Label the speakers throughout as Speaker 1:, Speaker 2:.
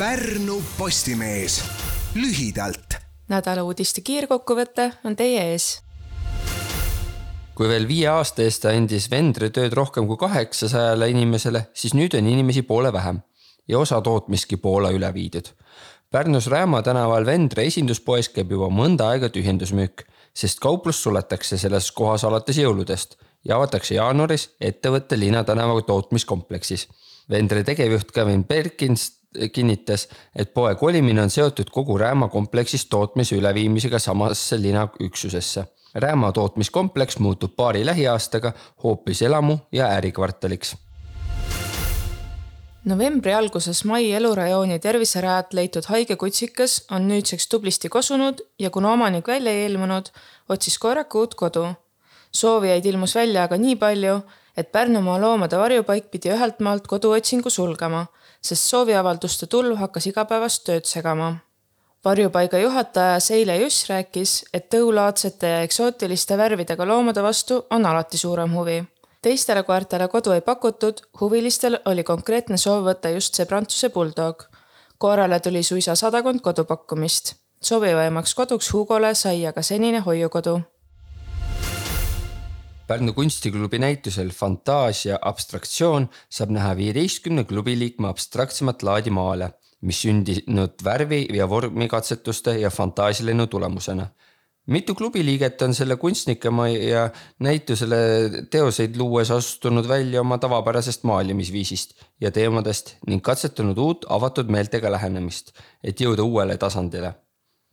Speaker 1: Pärnu Postimees lühidalt.
Speaker 2: nädala uudiste kiirkokkuvõte on teie ees.
Speaker 3: kui veel viie aasta eest andis Vendre tööd rohkem kui kaheksasajale inimesele, siis nüüd on inimesi poole vähem ja osa tootmiski Poola üle viidud. Pärnus Rääma tänaval Vendre esinduspoes käib juba mõnda aega tühjendusmüük, sest kauplus suletakse selles kohas alates jõuludest ja avatakse jaanuaris ettevõtte Liina tänava tootmiskompleksis. Vendre tegevjuht Kevin Perkins kinnitas, et poe kolimine on seotud kogu Rääma kompleksist tootmise üleviimisega samasse lina üksusesse. Rääma tootmiskompleks muutub paari lähiaastaga hoopis elamu ja ärikvartaliks
Speaker 2: novembri alguses Mai elurajooni terviserajalt leitud haige kutsikas on nüüdseks tublisti kosunud ja kuna omanik välja ei ilmunud, otsis korraka uut kodu. soovijaid ilmus välja aga nii palju, et Pärnumaa loomade varjupaik pidi ühelt maalt koduotsingu sulgema, sest sooviavalduste tulv hakkas igapäevast tööd segama. varjupaiga juhataja Seile Juss rääkis, et tõulaadsete ja eksootiliste värvidega loomade vastu on alati suurem huvi teistele koertele kodu ei pakutud, huvilistel oli konkreetne soov võtta just see prantsuse bulldog. koerale tuli suisa sadakond kodupakkumist. sobivamaks koduks Hugole sai aga senine hoiukodu.
Speaker 3: Pärnu kunstiklubi näitusel Fantaasia abstraktsioon saab näha viieteistkümne klubi liikme abstraktsemat laadi maale, mis sündinud värvi ja vormikatsetuste ja fantaasialennu tulemusena mitu klubiliiget on selle kunstnikemaja näitusele teoseid luues astunud välja oma tavapärasest maalimisviisist ja teemadest ning katsetanud uut avatud meeltega lähenemist, et jõuda uuele tasandile.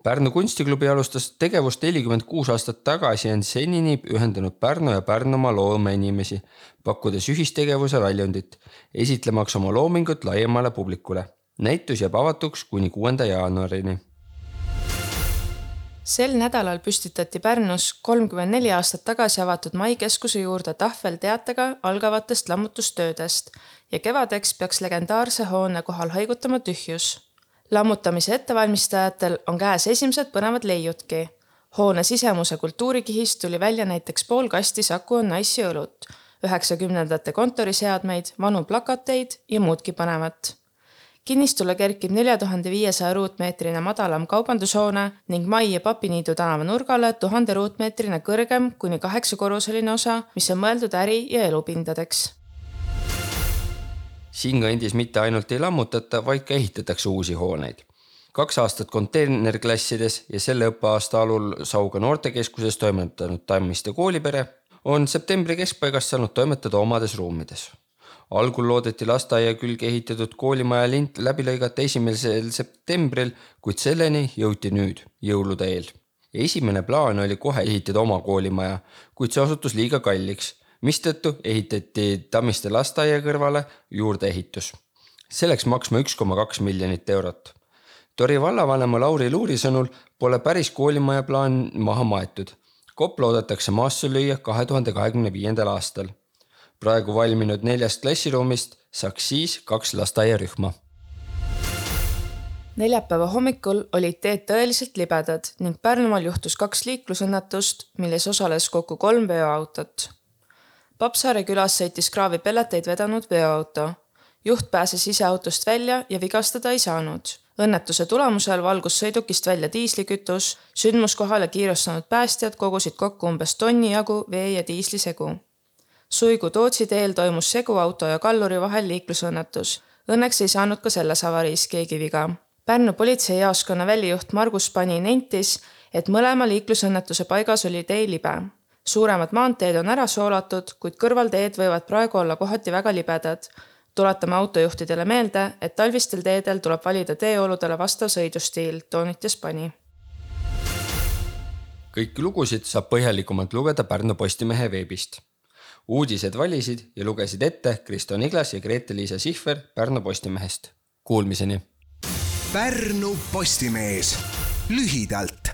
Speaker 3: Pärnu kunstiklubi alustas tegevust nelikümmend kuus aastat tagasi ja on senini ühendanud Pärnu ja Pärnumaa loomeinimesi, pakkudes ühistegevuse väljundit, esitlemaks oma loomingut laiemale publikule. näitus jääb avatuks kuni kuuenda jaanuarini
Speaker 2: sel nädalal püstitati Pärnus kolmkümmend neli aastat tagasi avatud Mai keskuse juurde tahvel teatega algavatest lammutustöödest ja kevadeks peaks legendaarse hoone kohal haigutama tühjus. Lammutamise ettevalmistajatel on käes esimesed põnevad leiutki. hoone sisemuse kultuurikihist tuli välja näiteks pool kasti Saku on naissi õlut, üheksakümnendate kontoriseadmeid, vanu plakateid ja muudki põnevat kinnistule kerkib nelja tuhande viiesaja ruutmeetrine madalam kaubandushoone ning Mai ja Papiniidu tänava nurgale tuhande ruutmeetrine kõrgem kuni kaheksakorruseline osa, mis on mõeldud äri- ja elupindadeks.
Speaker 3: Siinkandis mitte ainult ei lammutata, vaid ka ehitatakse uusi hooneid. kaks aastat konteinerklassides ja selle õppeaasta alul Sauga noortekeskuses toimetanud Tammiste koolipere on septembri keskpaigast saanud toimetada omades ruumides algul loodeti lasteaia külge ehitatud koolimaja lint läbi lõigata esimesel septembril, kuid selleni jõuti nüüd, jõulude eel. esimene plaan oli kohe ehitada oma koolimaja, kuid see osutus liiga kalliks, mistõttu ehitati Tammiste lasteaia kõrvale juurdeehitus. see läks maksma üks koma kaks miljonit eurot. Tori vallavanema Lauri Luuri sõnul pole päris koolimaja plaan maha maetud. kopp loodetakse maasse lüüa kahe tuhande kahekümne viiendal aastal praegu valminud neljast klassiruumist saaks siis kaks lasteaiarühma.
Speaker 2: neljapäeva hommikul olid teed tõeliselt libedad ning Pärnumaal juhtus kaks liiklusõnnetust, milles osales kokku kolm veoautot. Papsaare külas sõitis kraavi pelleteid vedanud veoauto. juht pääses ise autost välja ja vigastada ei saanud õnnetuse tulemusel valgus sõidukist välja diislikütus, sündmuskohale kiirustanud päästjad kogusid kokku umbes tonni jagu vee ja diislisegu Suigu-Tootsi teel toimus seguauto ja kalluri vahel liiklusõnnetus. Õnneks ei saanud ka selles avariis keegi viga. Pärnu politseijaoskonna välijuht Margus Pani nentis, et mõlema liiklusõnnetuse paigas oli tee libe. Suuremad maanteed on ära soolatud, kuid kõrvalteed võivad praegu olla kohati väga libedad. tuletame autojuhtidele meelde, et talvistel teedel tuleb valida teeoludele vastav sõidustiil, toonitas Pani
Speaker 3: kõiki lugusid saab põhjalikumalt lugeda Pärnu Postimehe veebist uudised valisid ja lugesid ette Kristo Niglas ja Grete-Liisa Sihver Pärnu Postimehest. Kuulmiseni.
Speaker 1: Pärnu Postimees lühidalt